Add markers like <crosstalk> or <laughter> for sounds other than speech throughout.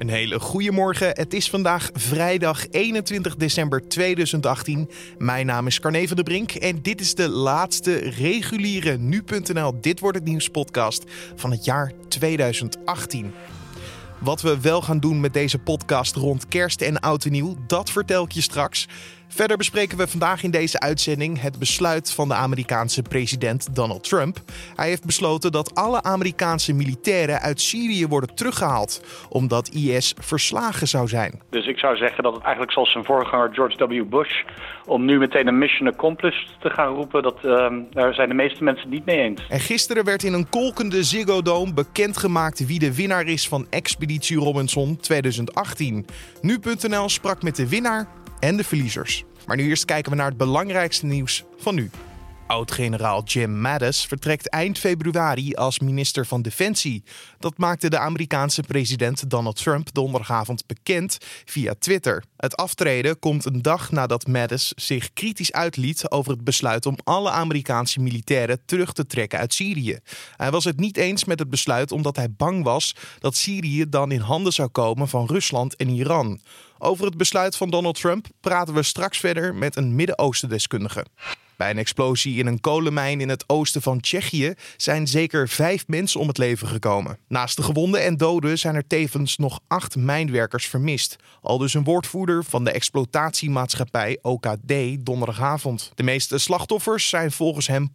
Een hele goede morgen. Het is vandaag vrijdag 21 december 2018. Mijn naam is Carne van der Brink en dit is de laatste reguliere nu.nl Dit wordt het nieuws podcast van het jaar 2018. Wat we wel gaan doen met deze podcast rond kerst en oud en nieuw, dat vertel ik je straks. Verder bespreken we vandaag in deze uitzending het besluit van de Amerikaanse president Donald Trump. Hij heeft besloten dat alle Amerikaanse militairen uit Syrië worden teruggehaald, omdat IS verslagen zou zijn. Dus ik zou zeggen dat het eigenlijk zoals zijn voorganger George W. Bush, om nu meteen een mission accomplished te gaan roepen, dat, uh, daar zijn de meeste mensen het niet mee eens. En gisteren werd in een kolkende Ziggo Dome bekendgemaakt wie de winnaar is van Expeditie Robinson 2018. Nu.nl sprak met de winnaar en de verliezers. Maar nu eerst kijken we naar het belangrijkste nieuws van nu. Oud-generaal Jim Mattis vertrekt eind februari als minister van Defensie. Dat maakte de Amerikaanse president Donald Trump donderdagavond bekend via Twitter. Het aftreden komt een dag nadat Mattis zich kritisch uitliet over het besluit om alle Amerikaanse militairen terug te trekken uit Syrië. Hij was het niet eens met het besluit omdat hij bang was dat Syrië dan in handen zou komen van Rusland en Iran. Over het besluit van Donald Trump praten we straks verder met een Midden-Oosten-deskundige. Bij een explosie in een kolenmijn in het oosten van Tsjechië zijn zeker vijf mensen om het leven gekomen. Naast de gewonden en doden zijn er tevens nog acht mijnwerkers vermist. Al dus een woordvoerder van de exploitatiemaatschappij OKD donderdagavond. De meeste slachtoffers zijn volgens hem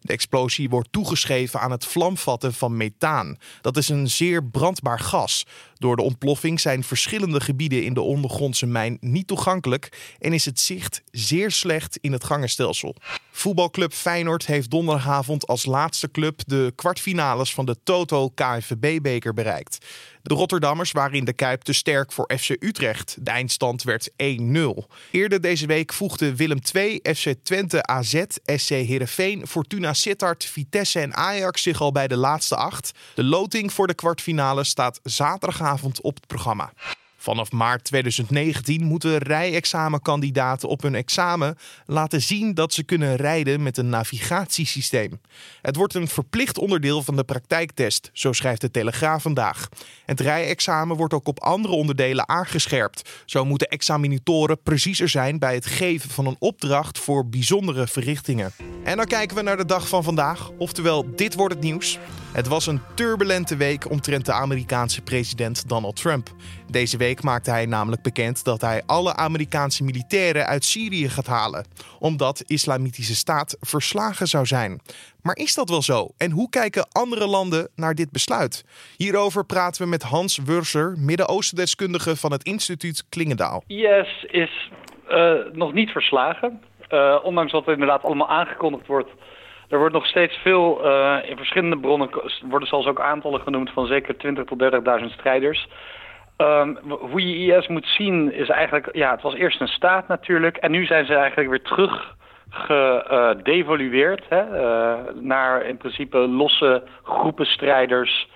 De explosie wordt toegeschreven aan het vlamvatten van methaan. Dat is een zeer brandbaar gas. Door de ontploffing zijn verschillende gebieden in de ondergrondse mijn niet toegankelijk en is het zicht zeer slecht in het gangenstelsel. Voetbalclub Feyenoord heeft donderdagavond als laatste club de kwartfinales van de Toto KNVB-beker bereikt. De Rotterdammers waren in de Kuip te sterk voor FC Utrecht. De eindstand werd 1-0. Eerder deze week voegden Willem II, FC Twente, AZ, SC Heerenveen, Fortuna Sittard, Vitesse en Ajax zich al bij de laatste acht. De loting voor de kwartfinale staat zaterdagavond op het programma. Vanaf maart 2019 moeten rijexamenkandidaten op hun examen laten zien dat ze kunnen rijden met een navigatiesysteem. Het wordt een verplicht onderdeel van de praktijktest, zo schrijft de Telegraaf vandaag. Het rijexamen wordt ook op andere onderdelen aangescherpt. Zo moeten examinatoren preciezer zijn bij het geven van een opdracht voor bijzondere verrichtingen. En dan kijken we naar de dag van vandaag, oftewel dit wordt het nieuws. Het was een turbulente week omtrent de Amerikaanse president Donald Trump. Deze week maakte hij namelijk bekend dat hij alle Amerikaanse militairen uit Syrië gaat halen, omdat Islamitische Staat verslagen zou zijn. Maar is dat wel zo? En hoe kijken andere landen naar dit besluit? Hierover praten we met Hans Wurser, Midden-Oosten-deskundige van het instituut Klingendaal. IS is uh, nog niet verslagen, uh, ondanks dat er inderdaad allemaal aangekondigd wordt er wordt nog steeds veel, uh, in verschillende bronnen worden zelfs ook aantallen genoemd van zeker 20.000 tot 30.000 strijders. Um, hoe je IS moet zien is eigenlijk, ja, het was eerst een staat natuurlijk en nu zijn ze eigenlijk weer terug gedevolueerd uh, uh, naar in principe losse groepen strijders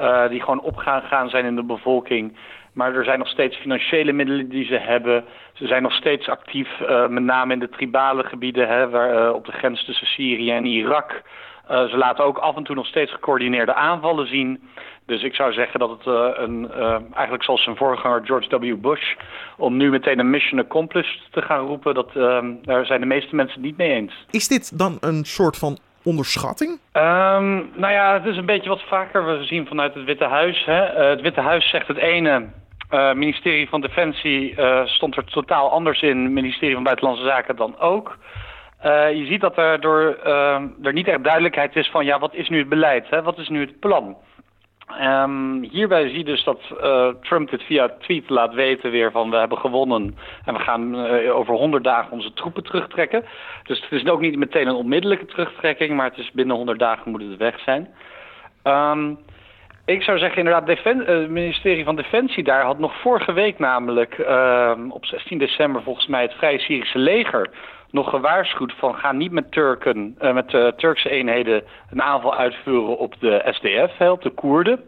uh, die gewoon gaan zijn in de bevolking. Maar er zijn nog steeds financiële middelen die ze hebben. Ze zijn nog steeds actief, uh, met name in de tribale gebieden, hè, waar, uh, op de grens tussen Syrië en Irak. Uh, ze laten ook af en toe nog steeds gecoördineerde aanvallen zien. Dus ik zou zeggen dat het een, eigenlijk zoals zijn voorganger George W. Bush, om nu meteen een mission accomplished te gaan roepen, dat, daar zijn de meeste mensen het niet mee eens. Is dit dan een soort van onderschatting? Um, nou ja, het is een beetje wat vaker we zien vanuit het Witte Huis. Hè. Het Witte Huis zegt het ene, uh, ministerie van Defensie uh, stond er totaal anders in, ministerie van Buitenlandse Zaken dan ook. je ziet dat er, door, er niet echt duidelijkheid is van, ja, wat is nu het beleid? Hè? Wat is nu het plan? Um, hierbij zie je dus dat Trump dit via tweet laat weten weer van we hebben gewonnen en we gaan over 100 dagen onze troepen terugtrekken. Dus het is ook niet meteen een onmiddellijke terugtrekking, maar het is binnen 100 dagen moet het weg zijn. Um, ik zou zeggen inderdaad, het uh, ministerie van Defensie daar had nog vorige week namelijk uh, op 16 december volgens mij het Vrije Syrische leger nog gewaarschuwd van ga niet met Turken, uh, met uh, Turkse eenheden een aanval uitvoeren op de SDF, hè, op de Koerden.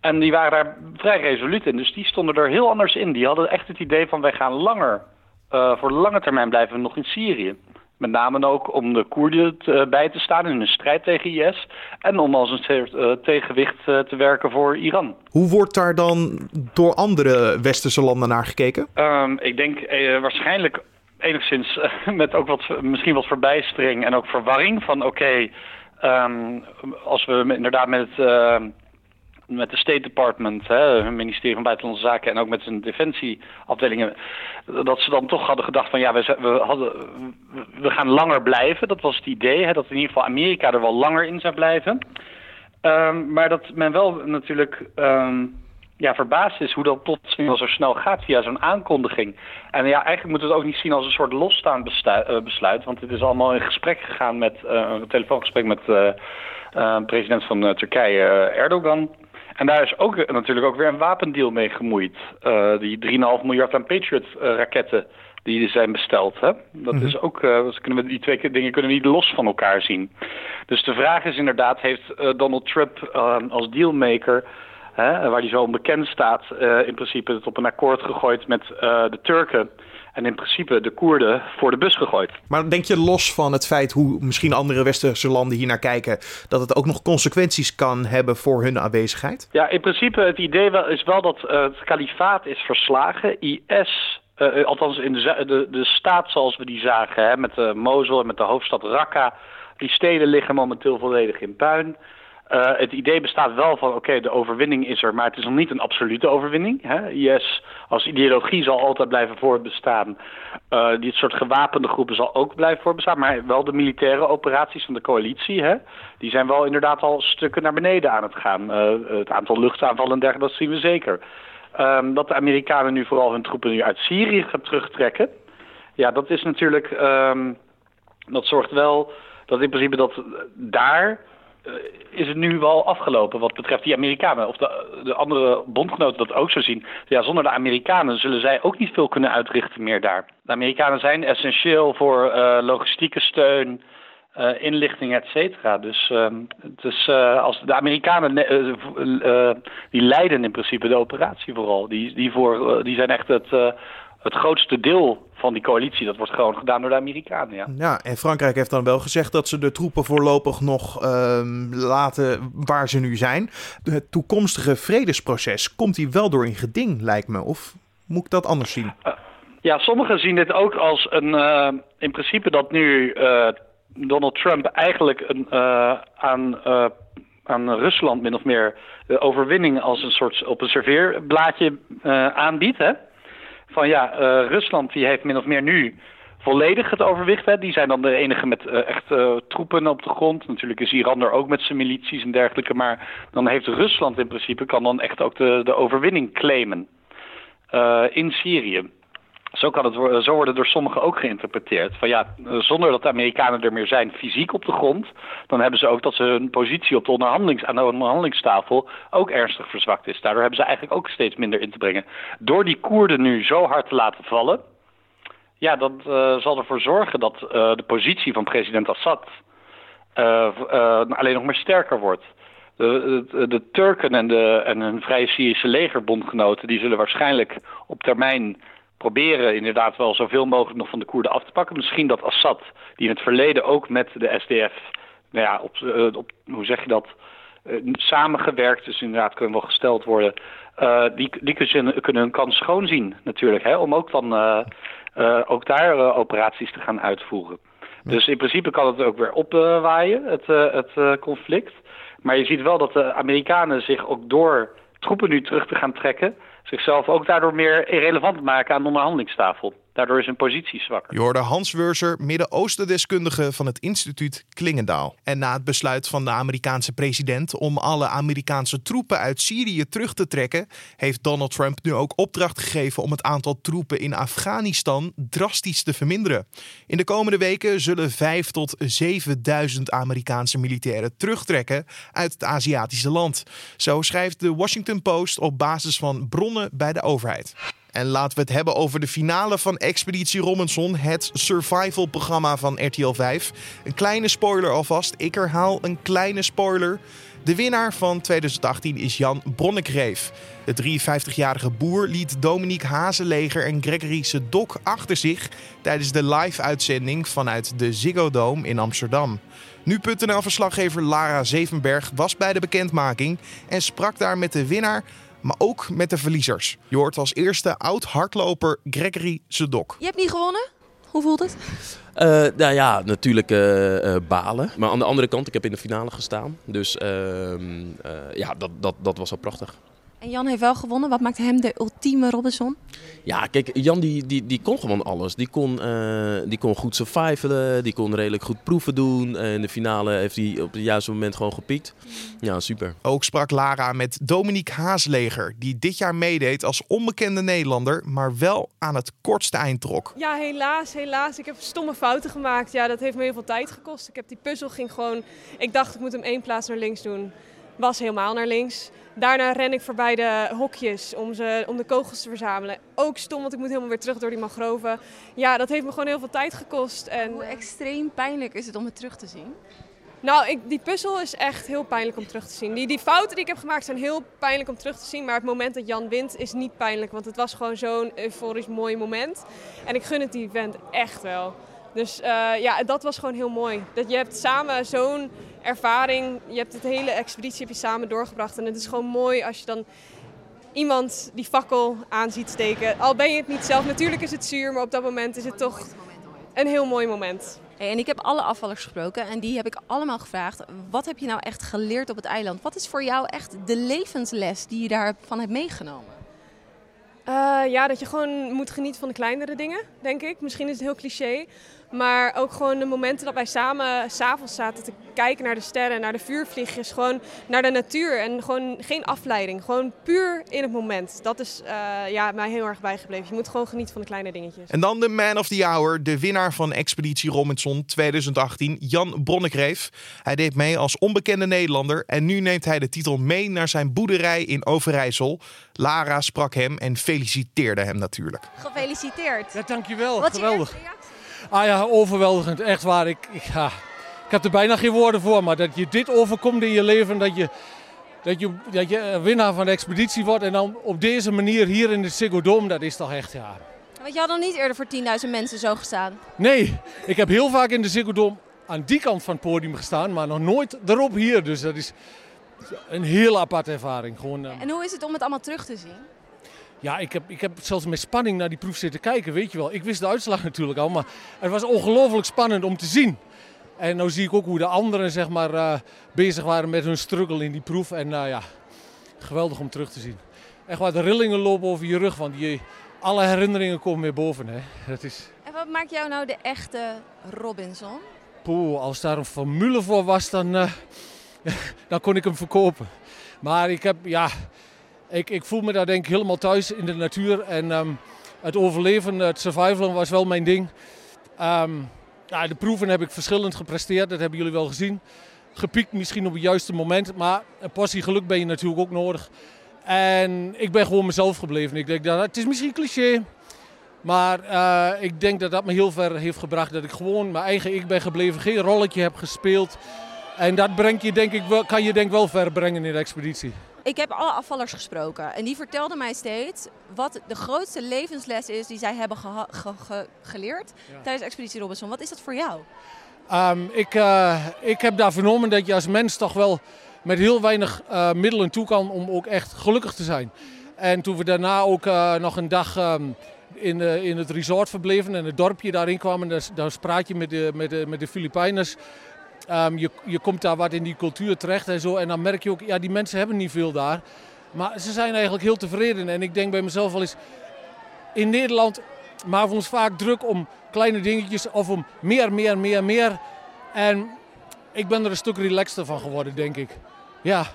En die waren daar vrij resoluut in, dus die stonden er heel anders in. Die hadden echt het idee van wij gaan langer, voor de lange termijn blijven we nog in Syrië. Met name ook om de Koerden bij te staan in een strijd tegen IS. En om als een uh, tegenwicht te werken voor Iran. Hoe wordt daar dan door andere westerse landen naar gekeken? Um, ik denk waarschijnlijk enigszins <laughs> met ook wat, misschien wat verbijstering en ook verwarring. Van oké, ehm, als we inderdaad met het met de State Department, hè, hun ministerie van Buitenlandse Zaken en ook met zijn defensieafdelingen, dat ze dan toch hadden gedacht van ja, we, we, hadden, we gaan langer blijven. Dat was het idee, hè, dat in ieder geval Amerika er wel langer in zou blijven. Um, maar dat men wel natuurlijk um, ja, verbaasd is hoe dat plotseling zo snel gaat via zo'n aankondiging. En ja, eigenlijk moet het ook niet zien als een soort losstaand eh, besluit, want het is allemaal in gesprek gegaan met uh, een telefoongesprek met uh, president van Turkije, Erdogan. En daar is ook natuurlijk ook weer een wapendeal mee gemoeid. Uh, die 3,5 miljard aan Patriot-raketten die zijn besteld. Hè? Dat is ook, uh, kunnen we, die twee dingen kunnen we niet los van elkaar zien. Dus de vraag is inderdaad, heeft uh, Donald Trump als dealmaker... Hè, waar hij zo onbekend staat, in principe het op een akkoord gegooid met de Turken en in principe de Koerden voor de bus gegooid. Maar denk je los van het feit hoe misschien andere westerse landen hier naar kijken, dat het ook nog consequenties kan hebben voor hun aanwezigheid? Ja, in principe het idee wel, is wel dat uh, het kalifaat is verslagen. IS uh, eh, althans in de, de, de staat zoals we die zagen, hè, met de Mosul en met de hoofdstad Raqqa. Die steden liggen momenteel volledig in puin. Uh, het idee bestaat wel van, oké, de overwinning is er, maar het is nog niet een absolute overwinning. Hè? IS als ideologie zal altijd blijven voortbestaan. Uh, dit soort gewapende groepen zal ook blijven voortbestaan, maar wel de militaire operaties van de coalitie, hè? die zijn wel inderdaad al stukken naar beneden aan het gaan. Uh, het aantal luchtaanvallen en dergelijke, dat zien we zeker. Um, dat de Amerikanen nu vooral hun troepen nu uit Syrië gaan terugtrekken, ja, dat is natuurlijk, um, dat zorgt wel dat in principe dat daar is het nu wel afgelopen wat betreft die Amerikanen. Of de, de, andere bondgenoten dat ook zo zien. Ja, zonder de Amerikanen zullen zij ook niet veel kunnen uitrichten meer daar. De Amerikanen zijn essentieel voor uh, logistieke steun, uh, inlichting, et cetera. Dus, dus als de Amerikanen die leiden in principe de operatie vooral. Die, die, voor, die zijn echt het het grootste deel van die coalitie, dat wordt gewoon gedaan door de Amerikanen. Ja, ja en Frankrijk heeft dan wel gezegd dat ze de troepen voorlopig nog uh, laten waar ze nu zijn. Het toekomstige vredesproces, komt die wel door in geding, lijkt me? Of moet ik dat anders zien? Uh, ja, sommigen zien dit ook als een, uh, in principe dat nu uh, Donald Trump eigenlijk een, aan, aan Rusland min of meer de overwinning als een soort op een serveerblaadje aanbiedt. Hè? Van ja, uh, Rusland die heeft min of meer nu volledig het overwicht. Hè. Die zijn dan de enige met uh, echt uh, troepen op de grond. Natuurlijk is Iran er ook met zijn milities en dergelijke. Maar dan heeft Rusland in principe, kan dan echt ook de, de overwinning claimen in Syrië. Zo, kan het, zo worden door sommigen ook geïnterpreteerd. Van ja, zonder dat de Amerikanen er meer zijn fysiek op de grond, dan hebben ze ook dat ze hun positie op de onderhandelings, aan de onderhandelingstafel ook ernstig verzwakt is. Daardoor hebben ze eigenlijk ook steeds minder in te brengen. Door die Koerden nu zo hard te laten vallen, ja, dat uh, zal ervoor zorgen dat uh, de positie van president Assad alleen nog maar sterker wordt. De, de, de, Turken en, de, en hun Vrije Syrische legerbondgenoten die zullen waarschijnlijk op termijn proberen inderdaad wel zoveel mogelijk nog van de Koerden af te pakken. Misschien dat Assad, die in het verleden ook met de SDF, nou ja, op, uh, op hoe zeg je dat, uh, samengewerkt, dus inderdaad kunnen wel gesteld worden, uh, die, die kunnen, kunnen hun kans schoon zien natuurlijk, hè, om ook dan ook daar operaties te gaan uitvoeren. Dus in principe kan het ook weer opwaaien, het, het conflict. Maar je ziet wel dat de Amerikanen zich ook door troepen nu terug te gaan trekken zichzelf ook daardoor meer irrelevant maken aan de onderhandelingstafel. Daardoor is hun positie zwakker. Je hoorde Hans Wurzer, Midden-Oosten-deskundige van het instituut Klingendaal. En na het besluit van de Amerikaanse president om alle Amerikaanse troepen uit Syrië terug te trekken, heeft Donald Trump nu ook opdracht gegeven om het aantal troepen in Afghanistan drastisch te verminderen. In de komende weken zullen 5 tot 7.000 Amerikaanse militairen terugtrekken uit het Aziatische land. Zo schrijft de Washington Post op basis van bronnen bij de overheid. En laten we het hebben over de finale van Expeditie Robinson, het survival-programma van RTL 5. Een kleine spoiler alvast. Ik herhaal een kleine spoiler. De winnaar van 2018 is Jan Bronnekreef. De 53-jarige boer liet Dominique Hazeleger en Gregory Sedok achter zich tijdens de live-uitzending vanuit de Ziggo Dome in Amsterdam. Nu.nl-verslaggever Lara Zevenberg was bij de bekendmaking en sprak daar met de winnaar, maar ook met de verliezers. Je hoort als eerste oud-hardloper Gregory Sedok. Je hebt niet gewonnen? Hoe voelt het? Uh, nou ja, natuurlijk uh, uh, balen. Maar aan de andere kant, ik heb in de finale gestaan. Dus ehm, ja, dat, dat, dat was wel prachtig. En Jan heeft wel gewonnen. Wat maakt hem de ultieme Robinson? Ja, kijk, Jan die, die, die kon gewoon alles. Die kon, uh, die kon goed survivalen, die kon redelijk goed proeven doen. En in de finale heeft hij op het juiste moment gewoon gepiekt. Ja, super. Ook sprak Lara met Dominique Haasleger, die dit jaar meedeed als onbekende Nederlander, maar wel aan het kortste eind trok. Ja, helaas, helaas. Ik heb stomme fouten gemaakt. Ja, dat heeft me heel veel tijd gekost. Ik heb die puzzel ging gewoon... Ik dacht, ik moet hem één plaats naar links doen. Was helemaal naar links. Daarna ren ik voorbij de hokjes om, ze, om de kogels te verzamelen. Ook stom, want ik moet helemaal weer terug door die mangroven. Ja, dat heeft me gewoon heel veel tijd gekost. En... Hoe extreem pijnlijk is het om het terug te zien? Nou, ik, die puzzel is echt heel pijnlijk om terug te zien. Die, die fouten die ik heb gemaakt zijn heel pijnlijk om terug te zien. Maar het moment dat Jan wint is niet pijnlijk. Want het was gewoon zo'n euforisch mooi moment. En ik gun het die vent echt wel. Dus uh, ja, dat was gewoon heel mooi. Dat je hebt samen zo'n ervaring. Je hebt het hele expeditie samen doorgebracht. En het is gewoon mooi als je dan iemand die fakkel aan ziet steken. Al ben je het niet zelf. Natuurlijk is het zuur, maar op dat moment is het toch een heel mooi moment. En ik heb alle afvallers gesproken en die heb ik allemaal gevraagd. Wat heb je nou echt geleerd op het eiland? Wat is voor jou echt de levensles die je daarvan hebt meegenomen? Uh, ja, dat je gewoon moet genieten van de kleinere dingen, denk ik. Misschien is het heel cliché. Maar ook gewoon de momenten dat wij samen s'avonds zaten te kijken naar de sterren, naar de vuurvliegjes, gewoon naar de natuur. En gewoon geen afleiding, gewoon puur in het moment. Dat is uh, ja, mij heel erg bijgebleven. Je moet gewoon genieten van de kleine dingetjes. En dan de man of the hour, de winnaar van Expeditie Robinson 2018, Jan Bronnekreef. Hij deed mee als onbekende Nederlander en nu neemt hij de titel mee naar zijn boerderij in Overijssel. Lara sprak hem en feliciteerde hem natuurlijk. Gefeliciteerd. Ja, dankjewel. Wat Geweldig. Ah ja, overweldigend. Echt waar. Ik, ik, ja, ik heb er bijna geen woorden voor. Maar dat je dit overkomt in je leven. Dat je, dat je, dat je winnaar van de expeditie wordt. En dan op deze manier hier in de Ziggo Dome. Dat is toch echt, ja... Want je had nog niet eerder voor 10.000 mensen zo gestaan? Nee, ik heb heel vaak in de Ziggo Dome aan die kant van het podium gestaan. Maar nog nooit erop hier. Dus dat is een heel aparte ervaring. Gewoon, en hoe is het om het allemaal terug te zien? Ja, ik heb, ik heb zelfs met spanning naar die proef zitten kijken, weet je wel. Ik wist de uitslag natuurlijk al, maar het was ongelooflijk spannend om te zien. En nu zie ik ook hoe de anderen zeg maar, uh, bezig waren met hun struggle in die proef. En uh, ja, geweldig om terug te zien. Echt waar de rillingen lopen over je rug, want die, alle herinneringen komen weer boven. Hè. Dat is... En wat maakt jou nou de echte Robinson? Poeh, als daar een formule voor was, dan, uh, <laughs> dan kon ik hem verkopen. Maar ik heb, ja, ik, ik voel me daar denk ik helemaal thuis in de natuur. En um, het overleven, het survivalen was wel mijn ding. Um, ja, de proeven heb ik verschillend gepresteerd, dat hebben jullie wel gezien. Gepiekt misschien op het juiste moment, maar een portie geluk ben je natuurlijk ook nodig. En ik ben gewoon mezelf gebleven. Ik denk dat het is misschien cliché, maar uh, ik denk dat dat me heel ver heeft gebracht. Dat ik gewoon mijn eigen ik ben gebleven, geen rolletje heb gespeeld. En dat brengt je, denk ik, wel, kan je denk wel ver brengen in de expeditie. Ik heb alle afvallers gesproken en die vertelden mij steeds wat de grootste levensles is die zij hebben ge ge ge geleerd ja. tijdens Expeditie Robinson. Wat is dat voor jou? Um, ik, uh, ik heb daar vernomen dat je als mens toch wel met heel weinig uh, middelen toe kan om ook echt gelukkig te zijn. En toen we daarna ook uh, nog een dag um, in, in het resort verbleven en het dorpje daarin kwamen, daar, daar spraat je met de, met de, met de Filipijners. Um, je, je komt daar wat in die cultuur terecht en zo. En dan merk je ook, ja, die mensen hebben niet veel daar. Maar ze zijn eigenlijk heel tevreden. En ik denk bij mezelf wel eens, in Nederland maken we ons vaak druk om kleine dingetjes of om meer, meer, meer, meer. En ik ben er een stuk relaxter van geworden, denk ik. Ja,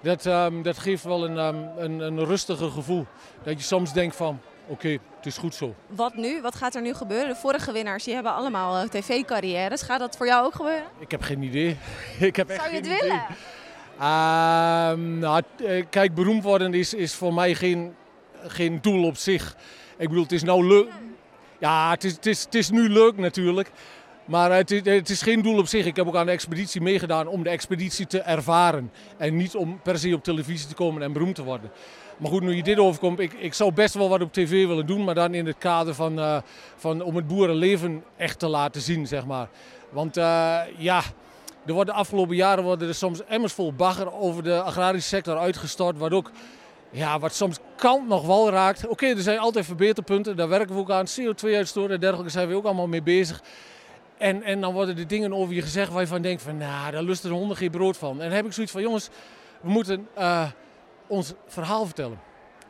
dat, um, dat geeft wel een, um, een, een rustiger gevoel. Dat je soms denkt van, oké, okay, het is goed zo. Wat nu? Wat gaat er nu gebeuren? De vorige winnaars die hebben allemaal uh, tv-carrières. Gaat dat voor jou ook gebeuren? Ik heb geen idee. <laughs> ik heb echt Zou je het willen? Uh, nou, kijk, beroemd worden is, is voor mij geen, geen doel op zich. Ik bedoel, het is nou leuk. Ja, het is, het, is, het is nu leuk natuurlijk. Maar het, is- het is geen doel op zich. Ik heb ook aan de expeditie meegedaan om de expeditie te ervaren. En niet om per se op televisie te komen en beroemd te worden. Maar goed, nu je dit overkomt, ik, ik zou best wel wat op tv willen doen. Maar dan in het kader van, eh, van om het boerenleven echt te laten zien, zeg maar. Want eh, ja, er worden de afgelopen jaren worden er soms emmers vol bagger over de agrarische sector uitgestort. Wat ook ja, wat soms kant nog wel raakt. Oké, er zijn altijd verbeterpunten, daar werken we ook aan. CO2-uitstoot en dergelijke zijn we ook allemaal mee bezig. En, en dan worden er dingen over je gezegd waar je van denkt van, nou, daar lusten de honden geen brood van. En dan heb ik zoiets van, jongens, we moeten eh, ons verhaal vertellen.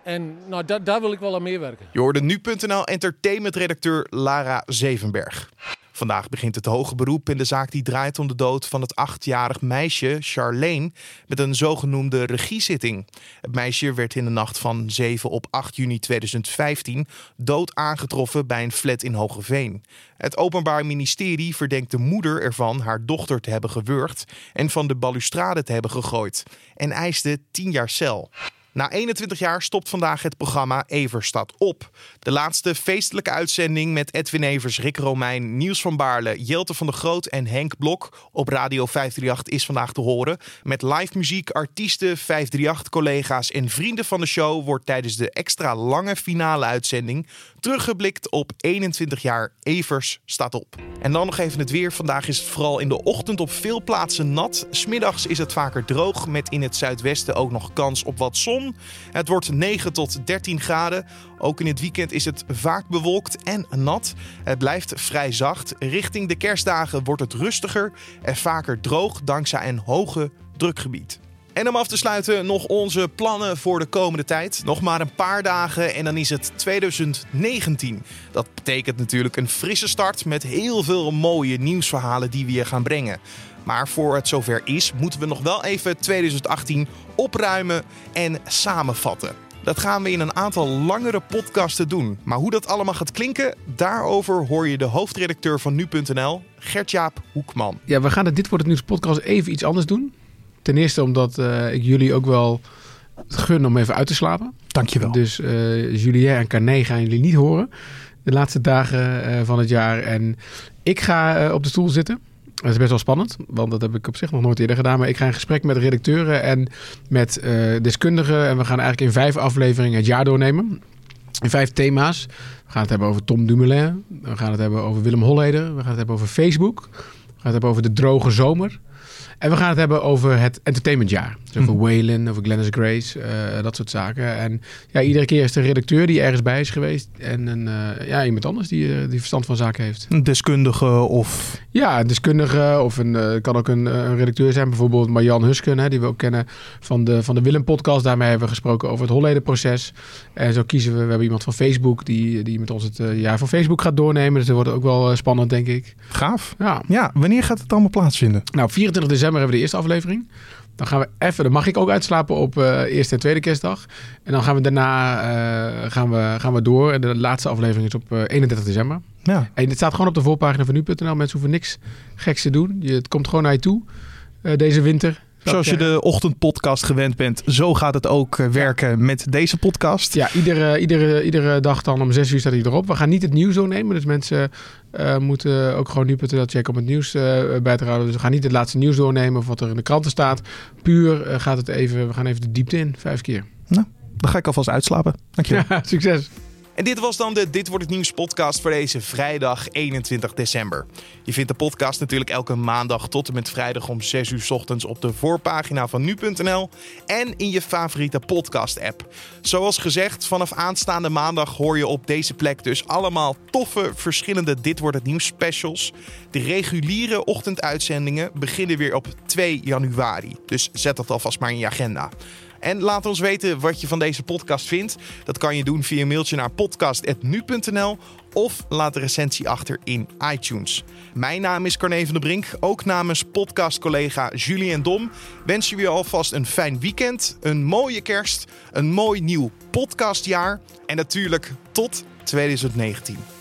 En nou, da- daar wil ik wel aan meewerken. Je hoorde nu.nl entertainmentredacteur Lara Zevenberg. Vandaag begint het hoge beroep in de zaak die draait om de dood van het achtjarig meisje Charlene met een zogenoemde regiezitting. Het meisje werd in de nacht van 7 op 8 juni 2015 dood aangetroffen bij een flat in Hogeveen. Het Openbaar Ministerie verdenkt de moeder ervan haar dochter te hebben gewurgd en van de balustrade te hebben gegooid en eiste 10 jaar cel. Na 21 jaar stopt vandaag het programma Evers staat op. De laatste feestelijke uitzending met Edwin Evers, Rick Romein, Niels van Baarle, Jelte van der Groot en Henk Blok op Radio 538 is vandaag te horen. Met live muziek, artiesten, 538-collega's en vrienden van de show wordt tijdens de extra lange finale uitzending teruggeblikt op 21 jaar Evers staat op. En dan nog even het weer. Vandaag is het vooral in de ochtend op veel plaatsen nat. Smiddags is het vaker droog met in het zuidwesten ook nog kans op wat zon. Het wordt 9 tot 13 graden. Ook in het weekend is het vaak bewolkt en nat. Het blijft vrij zacht. Richting de kerstdagen wordt het rustiger en vaker droog dankzij een hoge drukgebied. En om af te sluiten nog onze plannen voor de komende tijd. Nog maar een paar dagen en dan is het 2019. Dat betekent natuurlijk een frisse start met heel veel mooie nieuwsverhalen die we je gaan brengen. Maar voor het zover is, moeten we nog wel even 2018 opruimen en samenvatten. Dat gaan we in een aantal langere podcasten doen. Maar hoe dat allemaal gaat klinken, daarover hoor je de hoofdredacteur van nu.nl, Gertjaap Hoekman. Ja, we gaan de Dit Wordt Het Nieuws podcast even iets anders doen. Ten eerste omdat eh, ik jullie ook wel gun om even uit te slapen. Dankjewel. Dus eh Julien en Carné gaan jullie niet horen de laatste dagen eh, van het jaar. En ik ga op de stoel zitten. Dat is best wel spannend, want dat heb ik op zich nog nooit eerder gedaan. Maar ik ga in gesprek met redacteuren en met deskundigen. En we gaan eigenlijk in vijf afleveringen het jaar doornemen. In vijf thema's. We gaan het hebben over Tom Dumoulin. We gaan het hebben over Willem Holleder. We gaan het hebben over Facebook. We gaan het hebben over de droge zomer. En we gaan het hebben over het entertainmentjaar. Dus over Waylon, over Glennis Grace, eh, dat soort zaken. En ja, iedere keer is er een redacteur die ergens bij is geweest. En een, eh, ja, iemand anders die, eh, die verstand van zaken heeft. Een deskundige of... Ja, een deskundige of een, kan ook een, een redacteur zijn. Bijvoorbeeld Marjan Husken, hè, die we ook kennen van de, van de Willem-podcast. Daarmee hebben we gesproken over het Holleden-proces. En zo kiezen we, we hebben iemand van Facebook die, die met ons het jaar van Facebook gaat doornemen. Dus dat wordt ook wel spannend, denk ik. Gaaf. Ja. Ja, wanneer gaat het allemaal plaatsvinden? Nou, 24 december hebben we de eerste aflevering. Dan gaan we even, dan mag ik ook uitslapen op eh, eerste en tweede kerstdag. En dan gaan we daarna eh, gaan we, gaan we door. En de laatste aflevering is op eh, 31 december. Ja. En het staat gewoon op de voorpagina van nu.nl. Mensen hoeven niks geks te doen. Je, het komt gewoon naar je toe eh, deze winter. Zoals je de ochtendpodcast gewend bent, zo gaat het ook eh, werken met deze podcast. Ja, iedere, iedere, iedere dag dan om 6 uur staat hij erop. We gaan niet het nieuws doornemen. Dus mensen eh, moeten ook gewoon nu.nl checken om het nieuws eh, bij te houden. Dus we gaan niet het laatste nieuws doornemen of wat er in de kranten staat. Puur eh, gaat het even, we gaan even de diepte in. Vijf keer. Dan ga ik alvast uitslapen. Dankjewel. Ja, <laughs> succes. En dit was dan de Dit wordt het nieuws podcast voor deze vrijdag 21 december. Je vindt de podcast natuurlijk elke maandag tot en met vrijdag om 6 uur ochtends op de voorpagina van nu.nl en in je favoriete podcast app. Zoals gezegd, vanaf aanstaande maandag hoor je op deze plek dus allemaal toffe verschillende Dit wordt het nieuws specials. De reguliere ochtenduitzendingen beginnen weer op 2 januari. Dus zet dat alvast maar in je agenda. En laat ons weten wat je van deze podcast vindt. Dat kan je doen via een mailtje naar podcast.nu.nl of laat een recensie achter in iTunes. Mijn naam is Carne van der Brink. Ook namens podcastcollega Julien Dom wens je je alvast een fijn weekend, een mooie kerst, een mooi nieuw podcastjaar en natuurlijk tot 2019.